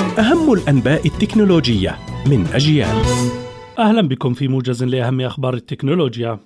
أهم الأنباء التكنولوجية من أجيال. أهلا بكم في موجز لأهم أخبار التكنولوجيا.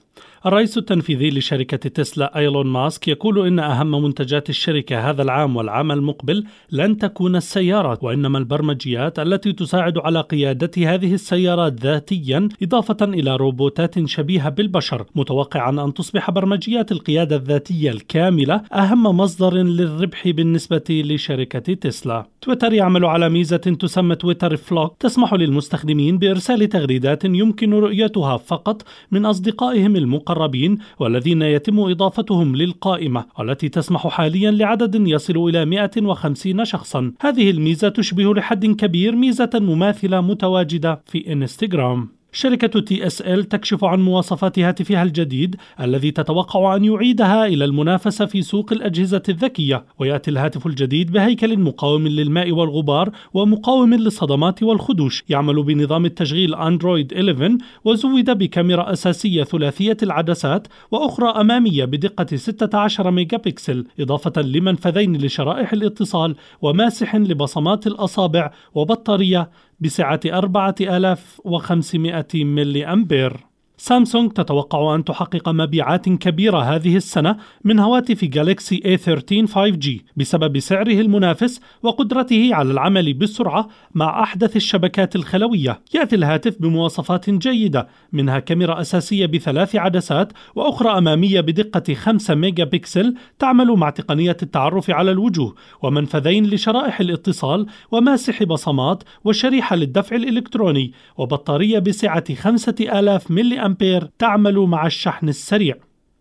الرئيس التنفيذي لشركة تسلا أيلون ماسك يقول إن أهم منتجات الشركة هذا العام والعام المقبل لن تكون السيارات وإنما البرمجيات التي تساعد على قيادة هذه السيارات ذاتيا إضافة إلى روبوتات شبيهة بالبشر متوقعا أن تصبح برمجيات القيادة الذاتية الكاملة أهم مصدر للربح بالنسبة لشركة تسلا. تويتر يعمل على ميزة تسمى تويتر فلوك تسمح للمستخدمين بإرسال تغريدات يمكن رؤيتها فقط من أصدقائهم المقربين والذين يتم إضافتهم للقائمة والتي تسمح حاليا لعدد يصل إلى 150 شخصا. هذه الميزة تشبه لحد كبير ميزة مماثلة متواجدة في إنستغرام. شركة TCL تكشف عن مواصفات هاتفها الجديد الذي تتوقع أن يعيدها إلى المنافسة في سوق الأجهزة الذكية، ويأتي الهاتف الجديد بهيكل مقاوم للماء والغبار ومقاوم للصدمات والخدوش، يعمل بنظام التشغيل Android 11 وزود بكاميرا أساسية ثلاثية العدسات وأخرى أمامية بدقة 16 ميجا بكسل، إضافة لمنفذين لشرائح الاتصال وماسح لبصمات الأصابع وبطارية بسعة 4500 ملي أمبير. سامسونج تتوقع أن تحقق مبيعات كبيرة هذه السنة من هواتف جالكسي A13 5G بسبب سعره المنافس وقدرته على العمل بسرعة مع أحدث الشبكات الخلوية. يأتي الهاتف بمواصفات جيدة منها كاميرا أساسية بثلاث عدسات وأخرى أمامية بدقة 5 ميجا بكسل تعمل مع تقنية التعرف على الوجوه ومنفذين لشرائح الاتصال وماسح بصمات وشريحة للدفع الإلكتروني وبطارية بسعة 5000 ملي أمبير تعمل مع الشحن السريع.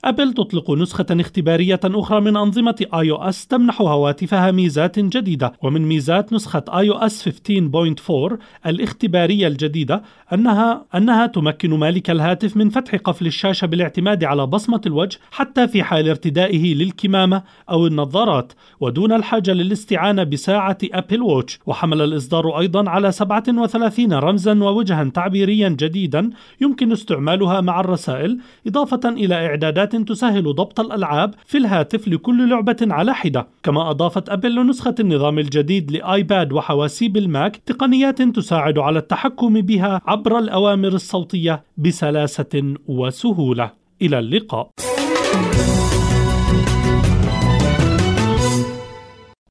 أبل تطلق نسخة اختبارية أخرى من أنظمة iOS تمنح هواتفها ميزات جديدة ومن ميزات نسخة iOS 15.4 الاختبارية الجديدة أنها أنها تمكن مالك الهاتف من فتح قفل الشاشة بالاعتماد على بصمة الوجه حتى في حال ارتدائه للكمامة أو النظارات ودون الحاجة للاستعانة بساعة Apple Watch. وحمل الإصدار أيضا على 37 رمزا ووجها تعبيريا جديدا يمكن استعمالها مع الرسائل إضافة إلى إعدادات تسهل ضبط الألعاب في الهاتف لكل لعبة على حدة. كما أضافت أبل لنسخة النظام الجديد لآيباد وحواسيب الماك تقنيات تساعد على التحكم بها عبر الأوامر الصوتية بسلاسة وسهولة. إلى اللقاء.